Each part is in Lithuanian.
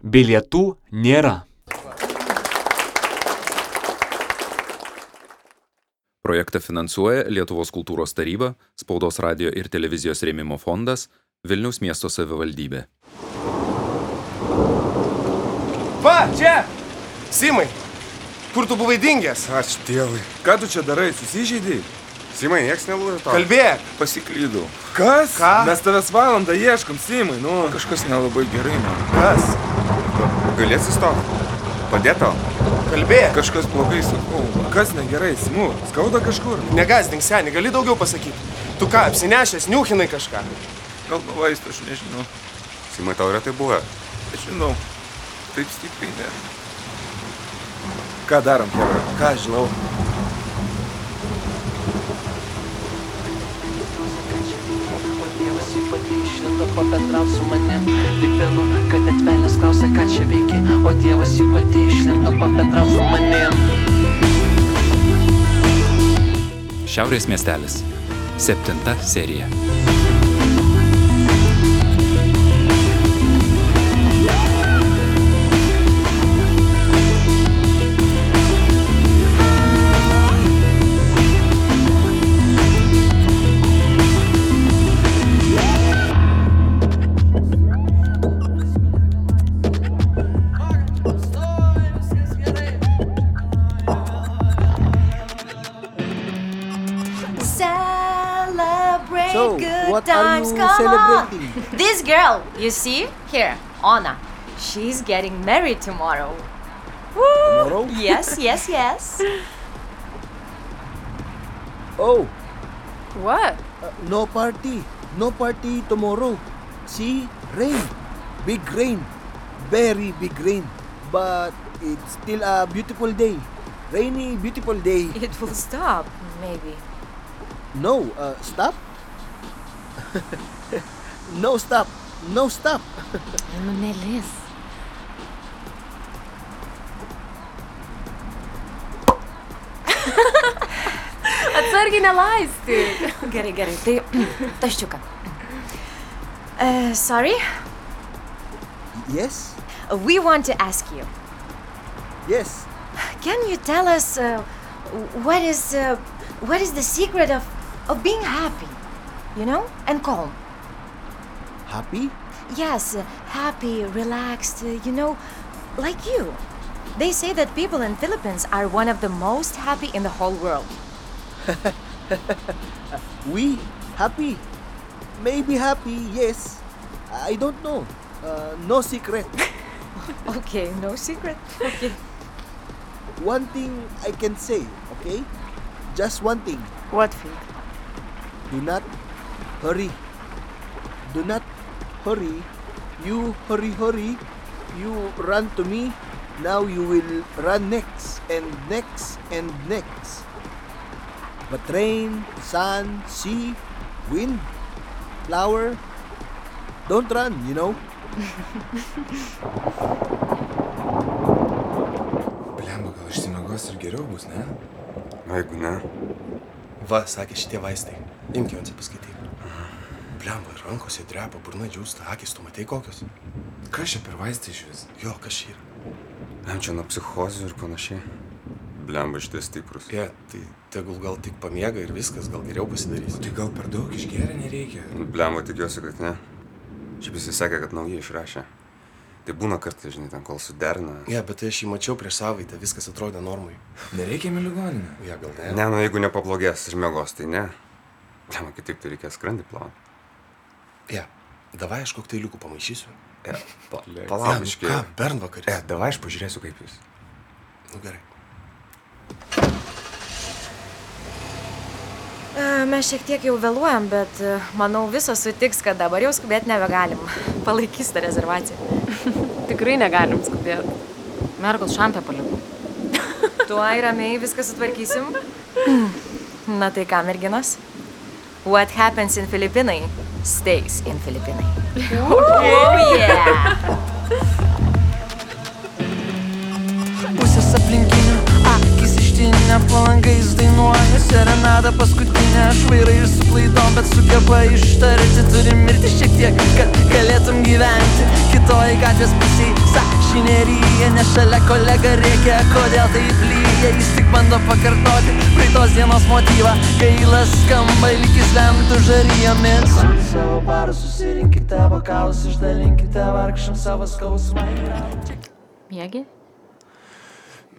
Bilietų nėra. Projektą finansuoja Lietuvos kultūros taryba, Spaudos radio ir televizijos rėmimo fondas, Vilniaus miesto savivaldybė. Va, čia! Simai, kur tu buvai dingęs? Ačiū Dievui. Ką tu čia darai, susižeidai? Simai, nieks nelūžo tau. Kalbėk! Pasiklydau. Kas? Ką? Mes tavęs valandą ieškom, Simai, nu. Kažkas nelabai gerai man. Kas? Galėsi stoti? Padėt tau? Kalbėk! Kažkas blogai sakau. Kas negerai, Simu? Skauda kažkur? Negąsdink, seniai, gali daugiau pasakyti. Tu ką, apsinešęs, niuchinai kažką? Gal nuo vaistų, aš nežinau. Simai, tau yra tai buvę. Aš žinau. Taip stipriai ne. Ką darom, Hebra? Ką žinau? Pabendraut su manim Tik vėlu, kad net velnės klausia, ką čia veiki O Dievas ypatingai išlindo pabendraut su manim Šiaurės miestelis. Septinta serija. So, good what are times, you celebrating? This girl, you see? Here, Anna. She's getting married tomorrow. Woo! Tomorrow? Yes, yes, yes. Oh, What? uh, no party. No party tomorrow. See, rain. Big rain. Very big rain. But it's still a beautiful day. Rainy, beautiful day. It will stop, maybe. No, uh, stop. No stop. No stop. Nu, nelis. Atsargiai nelaisti. Gerai, gerai, tai taščiuką. Uh, sorry, Yes? we want to ask you. Yes. Can you tell us uh, what is uh, what is the secret of of being happy, you know, and calm? Happy? Yes, uh, happy, relaxed, uh, you know, like you. They say that people in Philippines are one of the most happy in the whole world. We? Happy? Maybe happy, yes. I don't know. Uh, no secret. Okay, no secret. Okay. One thing I can say, okay? Just one thing. What, Phil? Do not hurry. Do not hurry. You hurry, hurry. You run to me. Now you will run next and next and next. But rain, sun, sea, wind, flower, don't run, you know. Blemba, gal išsimegos ir geriau bus, ne? Na, jeigu ne. Va, sakė šitie vaistai. Imk juos paskaityk. Blemba, rankose drepa, burna džiūsta, akis, tu matai kokios? Kas čia per vaistai iš vis? Jo, kas čia yra? Jam čia nuo psichozių ir panašiai. Blemba šitie stiprus. Je, tai tegul gal tik pamiega ir viskas, gal geriau pasidarys. O tai gal per daug išgeria nereikia? Blemba tikiuosi, kad ne. Šiaip jisai sakė, kad naujai išrašė. Tai būna kartais, žinai, ten kol suderina. Je, bet tai aš jį mačiau prieš savaitę, viskas atrodė normai. Nereikia į ligoninę. Je, gal ne? Ne, nu jeigu nepablogės ir mėgos, tai ne. Blemba, kitaip tai reikės skrandį plauti. Je, davai aš kokteiliukų pamaišysiu. E, pa, Je, palauk, iškiai. Ką, bernvakaris? E, davai aš pažiūrėsiu, kaip jūs. Nu gerai. Uh, mes šiek tiek jau vėluojam, bet uh, manau visos sutiks, kad dabar jau skubėti nebegalim. Palaikys tą rezervaciją. Tikrai negalim skubėti. Mergos šampę palikau. Tuoj ramiai viską sutvarkysim. Na tai ką, merginos? What happens in Filipinai stays in Filipinai. Oh yeah! Pusės aplinkinių akis ištinė palangais dainuoja serenada paskutinė švairai ir su klaidom, bet sugeba ištarti, turi mirti šiek tiek, kad galėtum gyventi. Kitoji gatvės pusiai sašinerija, nes šalia kolega reikia, kodėl taip lyja, jis tik bando pakartoti praeitos dienos motyvą, gailas skamba lygis lemtų žarijomis. Savo barą susirinkite vokalus, išdalinkite vargšams savo skausmą. Mėgi?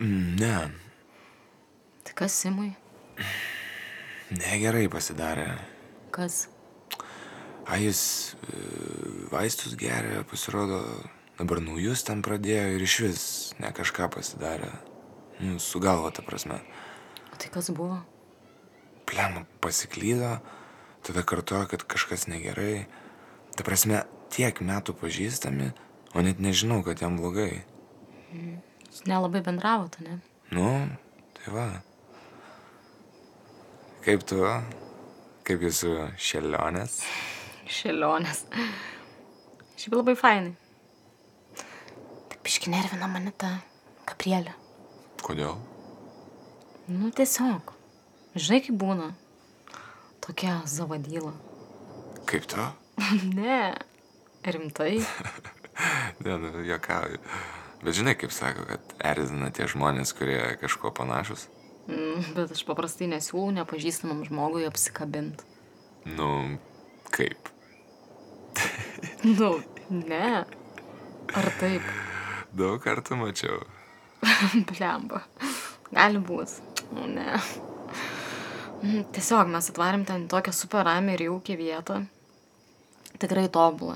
Mm, ne, Tai kas Simui? negerai pasidarė. Kas? A jis e, vaistus geria, pasirodo, dabar naujus ten pradėjo ir iš vis ne kažką pasidarė. Nu, su galva, ta prasme. O tai kas buvo? Plema pasiklydo, tada kartoja, kad kažkas negerai. Ta prasme, tiek metų pažįstami, o net nežinau, kad jam blogai. Jūs nelabai bendravote, ne? Nu, tai va. Kaip tu, kaip jūsų šelionės? Šėlionės. Šiaip labai fainai. Taip iški nervina mane ta Gabrielė. Kodėl? Nu tiesiog. Žinai, kaip būna. Tokia zavadyla. Kaip tu? ne. Rimtai. Ne, nu, jokauju. Bet žinai, kaip sako, kad erzina tie žmonės, kurie kažkuo panašus? Mm, Bet aš paprastai nesiūlau nepažįstamam žmogui apsikabinti. Nu, kaip? Nu, ne. Ar taip? Daug kartų mačiau. Blemba. Gali būti. Nu, ne. Mm, Tiesiog mes atvarėm ten tokią super ramią ir jaukę vietą. Tikrai tobulą.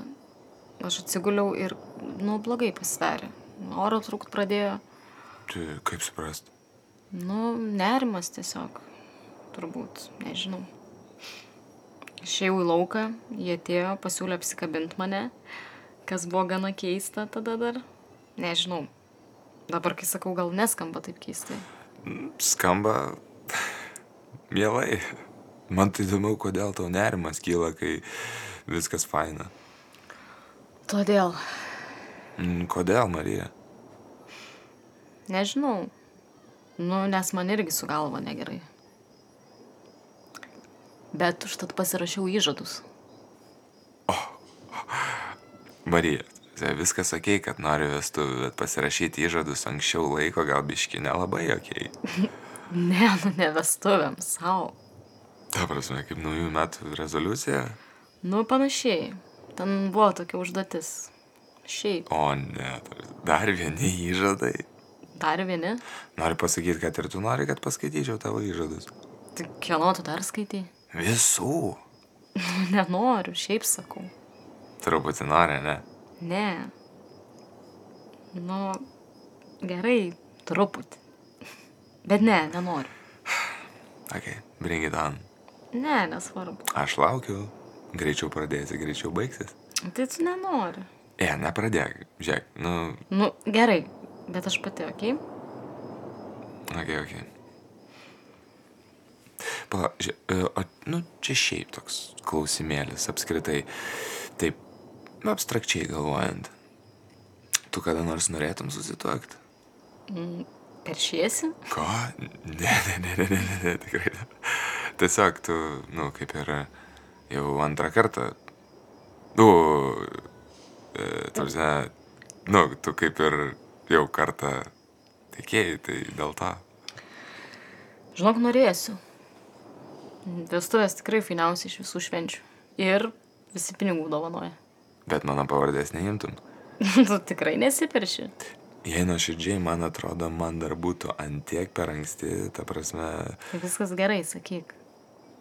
Aš atsiguliau ir, nu, blogai pasidarė. Oro trūkt pradėjo. Tai kaip suprast? Nu, nerimas tiesiog. Turbūt, nežinau. Išėjau į lauką, jie atėjo, pasiūlė apsikabinti mane, kas buvo gana keista tada dar. Nežinau. Dabar, kai sakau, gal neskamba taip keistai. Skamba mielai. Man tai įdomu, kodėl tau nerimas kyla, kai viskas faina. Todėl, Mm, Kodėl, Marija? nežinau. Nu, nes man irgi su galva negerai. Bet užtat pasirašiau įžadus. Marija, tai viską sakei, kad nori vestuvių, bet pasirašyti įžadus anksčiau laiko gal biški nelabai jokiai. Ne, nu, ne vestuvėm, savo. Ta prasme, kaip naujų metų rezoliucija? Nu, panašiai. Ten buvo tokia užduotis. Šiaip. O ne, dar vieni įžadai. Dar vieni. Noriu pasakyti, kad ir tu nori, kad paskaityčiau tavo įžadus. Tai kieno tu dar skaitai? Visų. Nenoriu, šiaip sakau. Truputį nori, ne? Ne. Nu, gerai, truputį. Bet ne, nenoriu. Ok, bring it on. Ne, nesvarbu. Aš laukiu. Greičiau pradėsi, greičiau baigsis. Tai tu nenori. E, nepradėk. Žiūrėk, nu, Nu, gerai, bet aš pati, okei? ok, ok. Pala, žiūrėk, e, o, nu, čia šiaip toks klausimėlis apskritai. Taip, nu, abstrakčiai galvojant. Tu kada nors norėtum susituokti? Peršiesi? Ko? Ne, ne, ne, ne, ne, ne, ne tikrai ne. Tiesiog tu, nu, kaip ir jau antrą kartą. Nu, e, tarsi, nu, tu kaip ir jau kartą tikėjai, tai dėl to. Žinok, norėsiu. Vestuvės tikrai fainiausia iš visų švenčių. Ir visi pinigų dovanoja. Bet mano pavardės neimtum. tu tikrai nesiperši. Jei nuoširdžiai, man atrodo, man dar būtų antiek per anksti, ta prasme, viskas gerai, sakyk.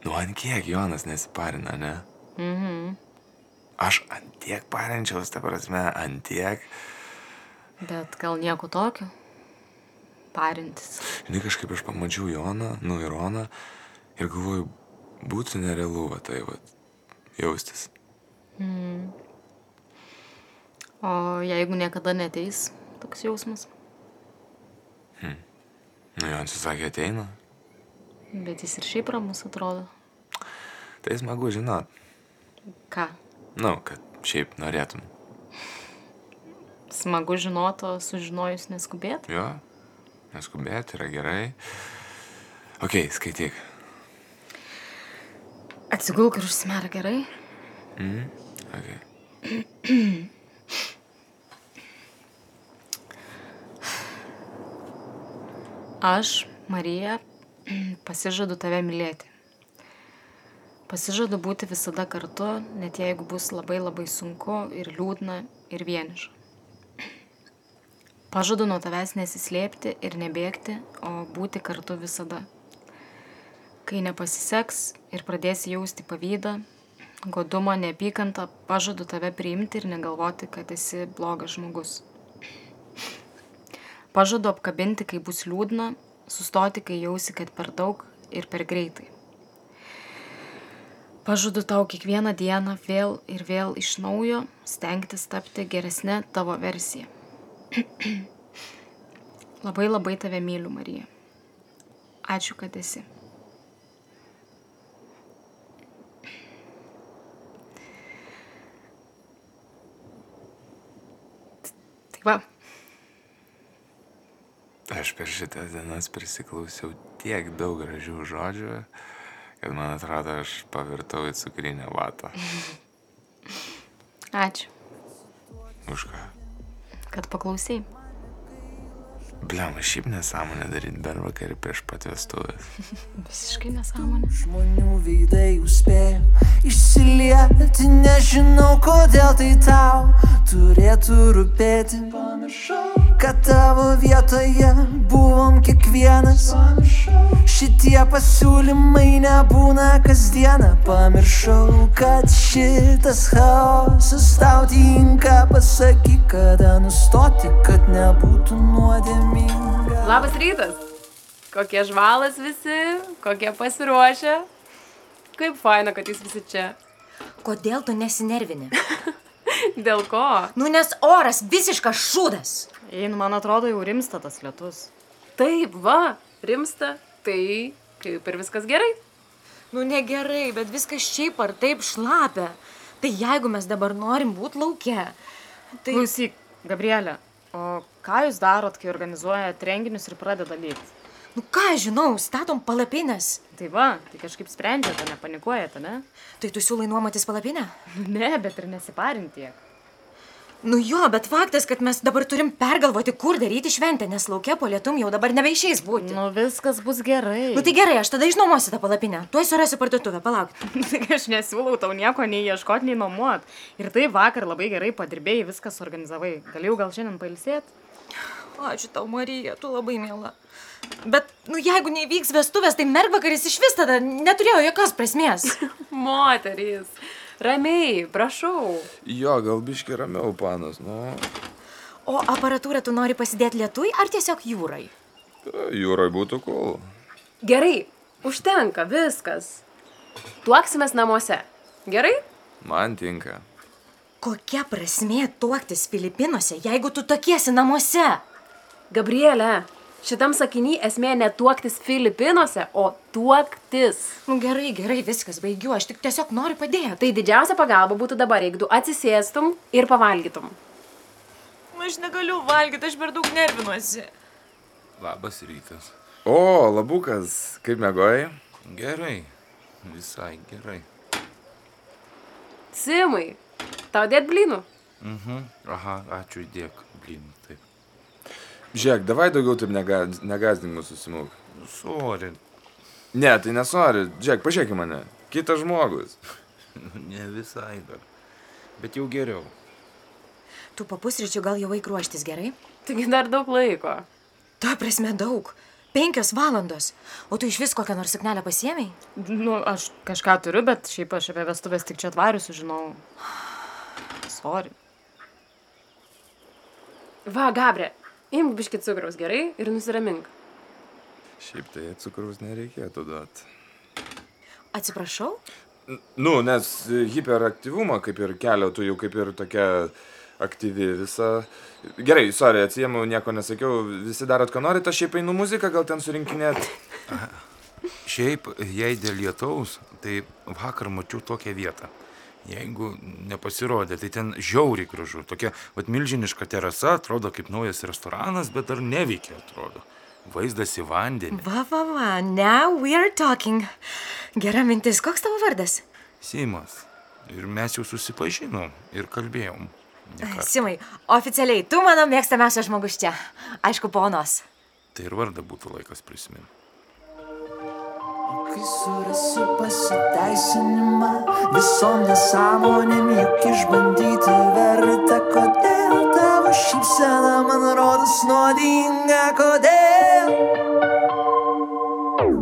nu ant kiek Jonas nesiparina, ne? Mhm. Aš antiek parinčiaus, ta prasme, antiek. Bet gal nieko tokio? Parintis. Žinai, kažkaip aš pamačiau Joną, nu ir Roną ir galvoju, būtų nerealu, va tai, va, jaustis. O jeigu niekada neteis toks jausmas? Nu, Jonas sakė, ateina. Bet jis ir šiaip ramus atrodo. Tai smagu žinot. Ką? Nu, kad šiaip norėtum. Smagu žinoto, sužinojus neskubėt? Jo, neskubėti yra gerai. Ok, skaityk. Atsigulk ir užsimerk gerai. Ok. Aš, Marija, pasižadu tave mylėti. Pasižadu būti visada kartu, net jeigu bus labai labai sunku ir liūdna ir vieniša. Pažadu nuo tavęs nesislėpti ir nebėgti, o būti kartu visada. Kai nepasiseks ir pradėsi jausti pavydą, godumą, neapykantą, pažadu tave priimti ir negalvoti, kad esi blogas žmogus. Pažadu apkabinti, kai bus liūdna, sustoti, kai jausi, kad per daug ir per greitai. Pažadu tau kiekvieną dieną vėl ir vėl iš naujo stengtis tapti geresnė tavo versija. labai labai tave myliu, Marija. Ačiū, kad esi. Tai va, Aš per šitas dienas prisiklausiau tiek daug gražių žodžių, kad man atrodo, aš pavirtau į cukrinę vatą. ačiū, Už ką? kad paklausai. Bliam, šiaip nesąmonę daryti per vakarį prieš pat vestuvės. Visiškai nesąmonė. Žmonių veidai užspėjo išsilieti, nežinau kodėl tai tau turėtų rūpėti. Pamiršau, kad tavo vietoje buvom kiekvienas. Šitie pasiūlymai nebūna kasdieną. Pamiršau, kad šitas chaosas tau tinka. Pasakyk, kada nustoti, kad nebūtų nuodėminga. Labas rytas. Kokie žvalas visi, kokie pasiruošę. Kaip faina, kad jūs visi čia. Kodėl tu nesinervini? Dėl ko? Nu, nes oras visiškas šūdas. Ei, nu man atrodo, jau rimsta tas lietus. Taip, va, rimsta. Tai kaip ir viskas gerai. Nu, negerai, bet viskas šiaip ar taip šlapia. Tai jeigu mes dabar norim būti laukia, tai... Klausyk, Gabrielė, o ką jūs darot, kai organizuojat renginius ir pradeda lygti? Nu, ką žinau, statom palapinės. Tai va, tai kažkaip sprendžiate, nepanikuojate, ne? Tai tu siūlai nuomotis palapinę? Ne, bet ir nesiparinti tiek. Nu jo, bet faktas, kad mes dabar turim pergalvoti, kur daryti šventę, nes laukia po lietum jau dabar nebeišeis būti. Nu, viskas bus gerai. Nu tai gerai, aš tada išnuomosiu tą palapinę. Tuoj surasiu parduotuvę, palauk. Tik aš nesiūlau tau nieko nei ieškoti, nei nuomot. Ir tai vakar labai gerai padirbėjai, viskas organizavai. Galėjau gal šiandien pailsėti? Ačiū tau, Marija, tu labai mėla. Bet, nu jeigu neįvyks vestuvės, tai mergvakaris iš vis tada neturėjo jokios prasmės. Moterys. Ramiai, prašau. Jo, gal biški ramiau, panas, nu. O aparatūrą tu nori pasidėti lietui ar tiesiog jūrai? Jūrai būtų kol. Gerai, užtenka, viskas. Tuoksimės namuose. Gerai? Man tinka. Kokia prasmė tuoktis Filipinuose, jeigu tu tokiesi namuose? Gabrielė, šitam sakiny esmė ne tuoktis Filipinuose, o tuoktis. Nu gerai, gerai, viskas baigiu, aš tik tiesiog noriu padėti. Tai didžiausia pagalba būtų dabar, jeigu tu atsisėstum ir pavalgytum. Aš negaliu valgyti, aš per daug nervinuosi. Labas rytas. O, labukas, kaip mėgoji? Gerai. Visai gerai. Simai, tau dėt blynų. Mhm. Aha, ačiū įdėk. Blin, taip. Žiūrėk, davai daugiau taip negaz, negazdink mūsų simuk. Sorry. Ne, tai nesori. Žiūrėk, pažiūrėk į mane. Kitas žmogus. Ne visai dar. Bet jau geriau. Tu po pusryčių gal jau eik ruoštis gerai? Taigi dar daug laiko. Ta prasme daug. Penkios valandos. O tu iš vis kokią nors suknelę pasiemiai? Nu, aš kažką turiu, bet šiaip aš apie vestuvės tik čia atvarius sužinau. Sorry. Va, Gabrė, imk biškit cukraus gerai ir nusiramink. Šiaip tai cukraus nereikėtų duoti. Atsiprašau? Nu, nes hiperaktyvumą kaip ir kelia, tu jau kaip ir tokia aktyvi visa. Gerai, sorry, atsijėmiau, nieko nesakiau. Visi darot, ką norit, aš šiaip einu muziką, gal ten surinkinėt. Šiaip, jei dėl lietaus, tai vakar mačiau tokią vietą. Jeigu nepasirodė, tai ten žiauriai gražu. Tokia vat, milžiniška terasa, atrodo kaip naujas restoranas, bet dar neveikia, atrodo. vaizdas į vandenį. Va, va, va, now we are talking. Gera mintis, koks tavo vardas? Simas. Ir mes jau susipažinom ir kalbėjom. ne kartą. Simai, oficialiai, tu mano mėgstamiausias žmogus čia. Aišku, ponos. Tai ir vardą būtų laikas prisiminti. Kai surasi pasiteisinimą visom nesąmonėm, juk išbandyti verta, kodėl tavo šypsena man rodos nuodinga, kodėl.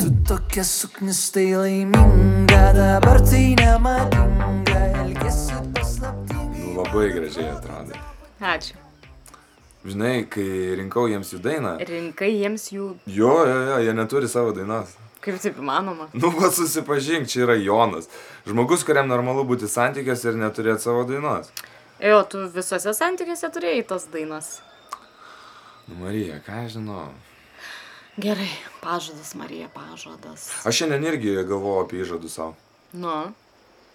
Tu tokia suknistai laiminga, dabar tai nemadinga, elgesi paslaptingai. Nu, labai gražiai atrodė. Ačiū. Žinai, kai rinkau jiems jų dainą. Rinkai jiems jų. Jo, jo, jo, jie neturi savo dainos. Kaip taip įmanoma? Nu, va susipažink, čia yra Jonas. Žmogus, kuriam normalu būti santykiuose ir neturėti savo dainos. Jo, tu visose santykiuose turėjai tas dainas. Nu, Marija, ką žinau. Gerai, pažadas, Marija, pažadas. Aš šiandien irgi galvojau apie įžadų savo. Nu,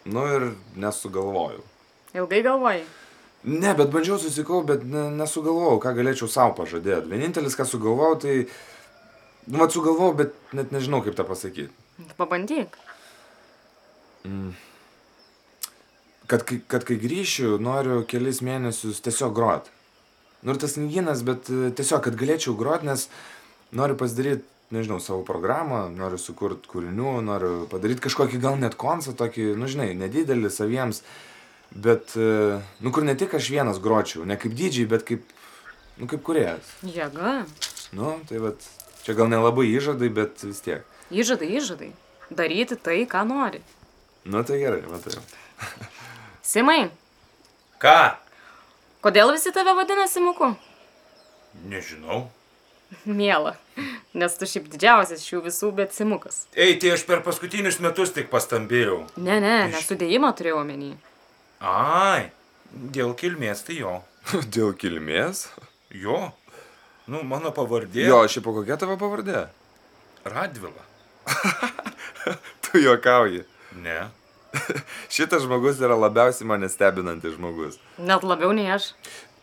Nu ir nesugalvojau. ilgai galvojai. Ne, bet bandžiau susikau, bet ne, nesugalvojau, ką galėčiau savo pažadėti. Vienintelis, ką sugalvojau, tai... Nu, mat sugalvojau, bet net nežinau, kaip tą pasakyti. Pabandyk. Kad, kai- kad kai grįšiu, noriu kelis mėnesius tiesiog grot. Nu ir tas knyginas, bet e, tiesiog, kad galėčiau grot, nes noriu pasidaryti, nežinau, savo programą, noriu sukurti kūrinių, noriu padaryti kažkokį gal net koncą, tokį, nu žinai, nedidelį saviems, bet, e, nu kur ne tik aš vienas gročiau, ne kaip dydžiai, bet kaip, nu kaip kuriejas. Jėga. Nu, tai vat, čia gal nelabai įžadai, bet vis tiek. Įžadai, įžadai. Daryti tai, ką nori. Nu tai gerai, matai. Simai, Ką? kodėl visi tave vadina Simuku? Nežinau. Miela. Nes tu šiaip didžiausias šių visų, bet Simukas. Ei, tai aš per paskutinius metus tik pastambėjau. Ne, ne, nesudėjimą turėjau omeny. Ai, dėl kilmės tai jo. Dėl kilmės? Jo. Nu, mano pavardė. Jo, šiaip kokia tavo pavardė? Radvila. Tu juokauji. Ne. Šitas žmogus yra labiausiai mane stebinantis žmogus. Net labiau nei aš.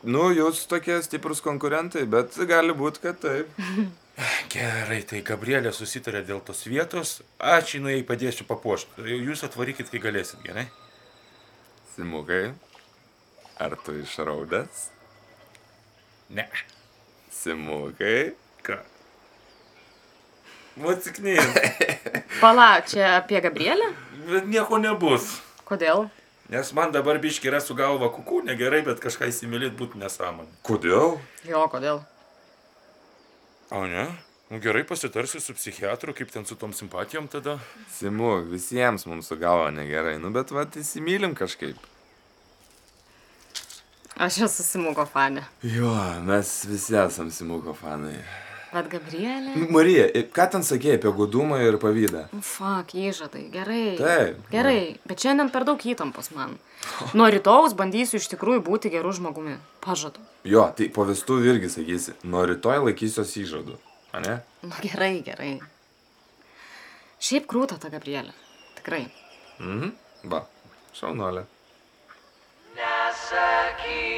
Nu, jūs tokie stiprus konkurentai, bet gali būti, kad taip. Gerai, tai Gabrielė susitarė dėl tos vietos. Aš jinai padėsiu papuošti. Jūs atvarykit, kai galėsit, gerai? Simukai, ar tu išraudęs? Ne. Simukai. Ką? Atsiknėjai. Pala, čia apie Gabrielę? Bet nieko nebus. Kodėl? Nes man dabar biški yra su galva kukų, negerai, bet kažką įsimylėt būtų nesąmonė. Kodėl? Jo, kodėl? O ne? Nu gerai, pasitarsiu su psichiatru, kaip ten su tom simpatijom tada. Simu, visiems mums su galva negerai, nu bet va, įsimylim kažkaip. Aš esu Simuko fane. Jo, mes visi esam Simuko fanai. Bet Gabrielė? Marija, ką ten sakėjai apie godumą ir pavydą? Fuck, įžadai, gerai. Taip. Gerai, bet šiandien per daug įtampos man. Nuo rytojus bandysiu iš tikrųjų būti geru žmogumi. Pažadu. Jo, tai po vestuvių irgi sakysi, nuo rytoj laikysiuos įžadų. A ne? Nu, gerai, gerai. Šiaip krūta ta Gabrielė. Tikrai. Mhm. Va, šaunolė.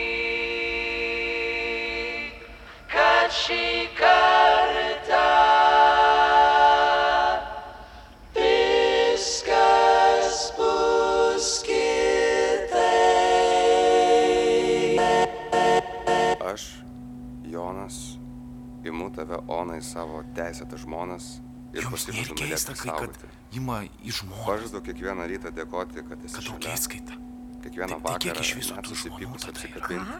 kad šį kartą viskas bus kitaip. Aš, Jonas, imu tave Ona į savo teisėtą žmonas ir pasižadu nėra keista, mylėti kai kad ima į žmoną, Pažadu kiekvieną rytą dėkoti, kad esi kad tokia įskaita. Kiekvieną Tai- tai vakarą susipykus apsikabinti,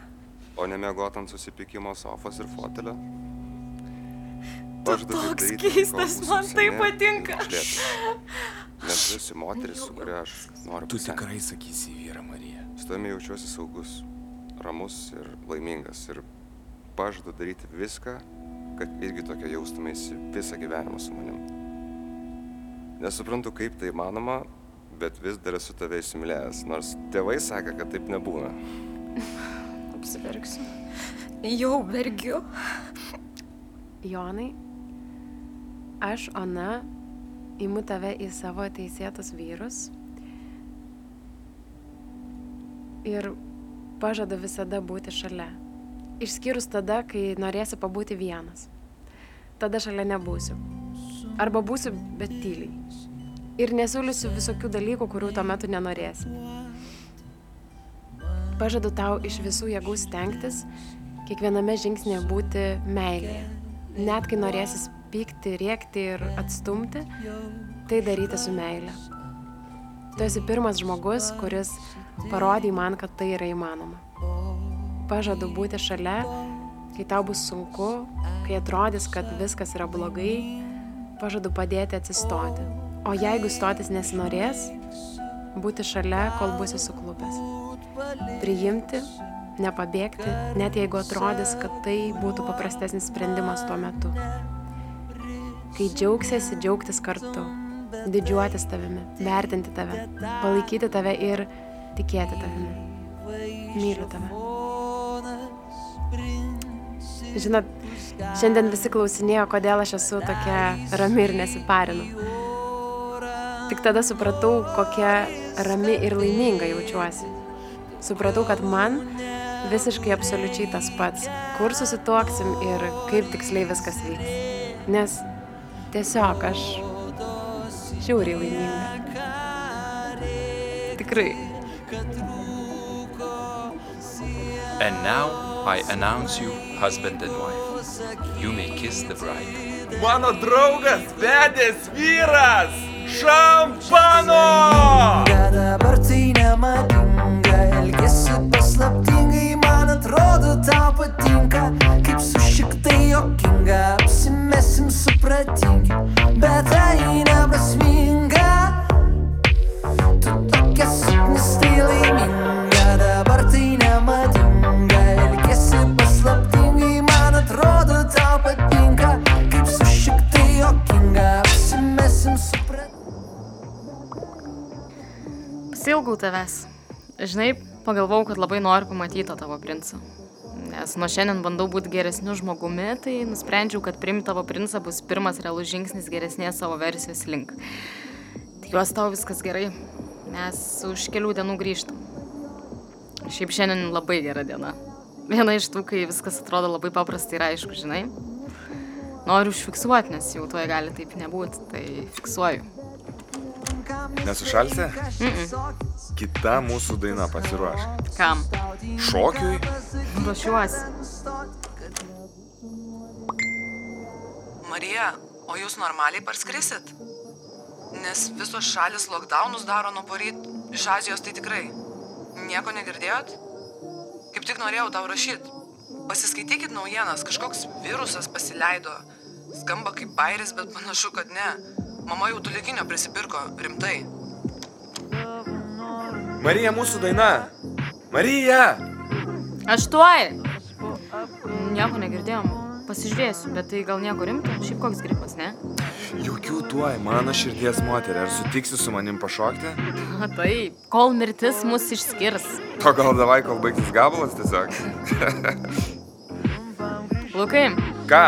o nemiegot ant susipykimo sofos ir fotelio. Taip toks keistas, man tai patinka. Nes tu esi moteris, su kuria aš noriu Tu tikrai sakysi vyrą Mariją. Su tavimi jaučiuosi saugus, ramus ir laimingas. Ir pažadu daryti viską, kad irgi tokia jaustumėsi visą gyvenimą su manim. Nesuprantu, kaip tai įmanoma, bet vis dar esu tave įsimylėjęs, nors tėvai sakė, kad taip nebūna. Apsiverksiu. Jau vergiu. Jonai, aš, Ona, imu tave į savo teisėtus vyrus ir pažadu visada būti šalia. Išskyrus tada, kai norėsi pabūti vienas. tada šalia nebūsiu. Arba būsiu, bet tyliai. Ir nesiūlysiu visokių dalykų, kurių tuo metu nenorėsi. Pažadu tau iš visų jėgų stengtis, kiekviename žingsnėje būti meilėje. Net kai norėsis pykti, rėkti ir atstumti, tai daryti su meile. Tu esi pirmas žmogus, kuris parodė man, kad tai yra įmanoma. Pažadu būti šalia, kai tau bus sunku, kai atrodys, kad viskas yra blogai, pažadu padėti atsistoti. O jeigu stotis nesinorės, būti šalia, kol būsi suklupęs. Priimti, nepabėgti, net jeigu atrodys, kad tai būtų paprastesnis sprendimas tuo metu. Kai džiaugsiesi, džiaugtis kartu, didžiuotis tavimi, vertinti tave, palaikyti tave ir tikėti tavimi. Myliu tave. Žinot, šiandien visi klausinėjo, kodėl aš esu tokia rami ir nesiparinu. Tik tada supratau, kokia rami ir laiminga jaučiuosi. Supratau, kad man visiškai absoliučiai tas pats, kur susituoksim ir kaip tiksliai viskas vyks. Nes tiesiog aš žiauriai laiminga. Tikrai. And now I announce you husband and wife. You may kiss the bride. Mano draugas, vedęs vyras! Šampano! Dabar tai nemadinga, elgesi paslaptingai, man atrodo tau patinka, kaip sušiktai jokinga, apsimesim supratingi, bet tai neprasminga. Pasilgau tavęs. Žinai, pagalvojau, kad labai noriu pamatyti tavo princą. Nes nuo šiandien bandau būti geresniu žmogumi, tai nusprendžiau, kad priimti tavo princą bus pirmas realus žingsnis geresnės savo versijos link. Tikiuosi tau viskas gerai. Mes už kelių dienų grįžtam. Šiaip šiandien labai gera diena. Viena iš tų, kai viskas atrodo labai paprastai ir aišku, žinai. Noriu užfiksuoti, nes jau tuoj gali taip nebūti, tai fiksuoju. Nesušalsi? Mm -mm. Kita mūsų daina pasiruoš. Kam? Šokiui? Ruošiuosi. Marija, o jūs normaliai parskrisit? Nes visos šalis lockdownus daro nuo poryt. Iš Azijos tai tikrai. Nieko negirdėjot? Kaip tik norėjau tau rašyti. Pasiskaitykit naujienas, kažkoks virusas pasileido. Skamba kaip bairis, bet panašu, kad ne. Mama jau tulikinio prisipirko, rimtai. Marija, mūsų daina. Marija! Aš tuoj. Nieko negirdėjom. Pasižiūrėsiu, bet tai gal nieko rimto. Šiaip koks gripas, ne? Jokių tuoj, mano širdies moterė. Ar sutiksi su manim pašokti? Na taip, kol mirtis mus išskirs. O gal davai, kol baigsis gabalas tiesiog? Lukai, Ką?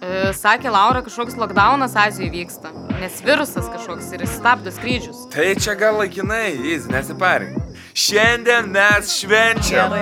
e, sakė Laura, kažkoks lockdownas Azijoje vyksta. Nes virusas kažkoks ir jis stabdo skrydžius. Tai čia gal laikinai, jis nesiparink. Šiandien mes švenčiam.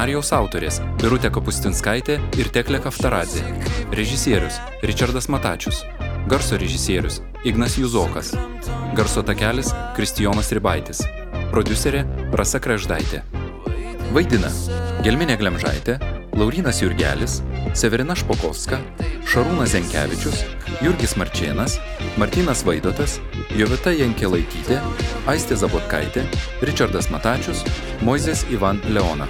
Scenarijaus autorės - Birutė Kapustinskaitė ir Teklė Kaftaradė. Režisierius - Richardas Matačius. Garso režisierius - Ignas Juzokas. Garso takelis - Kristijonas Ribaitis. Producerė - Rasa Kreždaitė. Vaidina - Gelminė Glemžaitė, Laurinas Jurgelis, Severina Špokovska, Šarūnas Zenkevičius, Jurgis Marčėnas, Martinas Vaidotas, Jovita Jankelaitytė, Aistė Zabotkaitė, Richardas Matačius, Moizės Ivan Leona.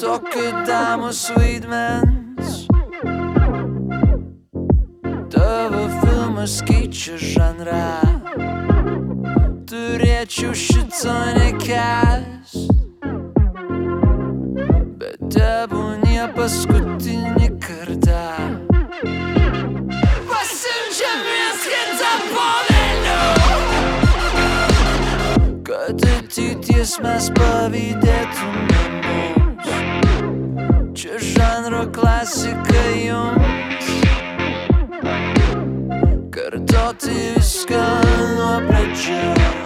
Tokio damos vaidmens bendra. Turėčiau šito nekęs Bet tebūnie paskutinį kartą. Pasiunčiamės kitą povėlių Kad ateities mes pavydėtumėm Čia žanro klasika jums. Pero to ti iskano you.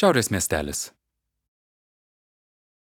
Schau, das ist mir miestelis.